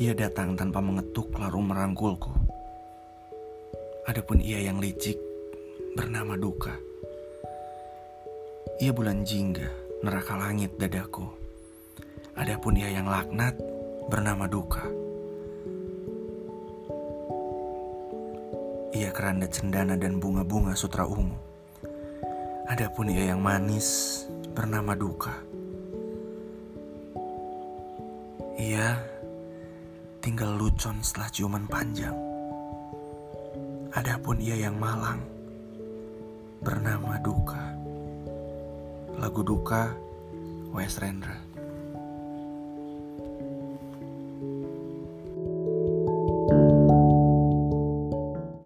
Ia datang tanpa mengetuk lalu merangkulku. Adapun ia yang licik bernama duka. Ia bulan jingga, neraka langit dadaku. Adapun ia yang laknat bernama duka. Ia keranda cendana dan bunga-bunga sutra ungu. Adapun ia yang manis bernama duka. Ia tinggal lucon setelah ciuman panjang. Adapun ia yang malang bernama duka. Lagu duka Wes Rendra.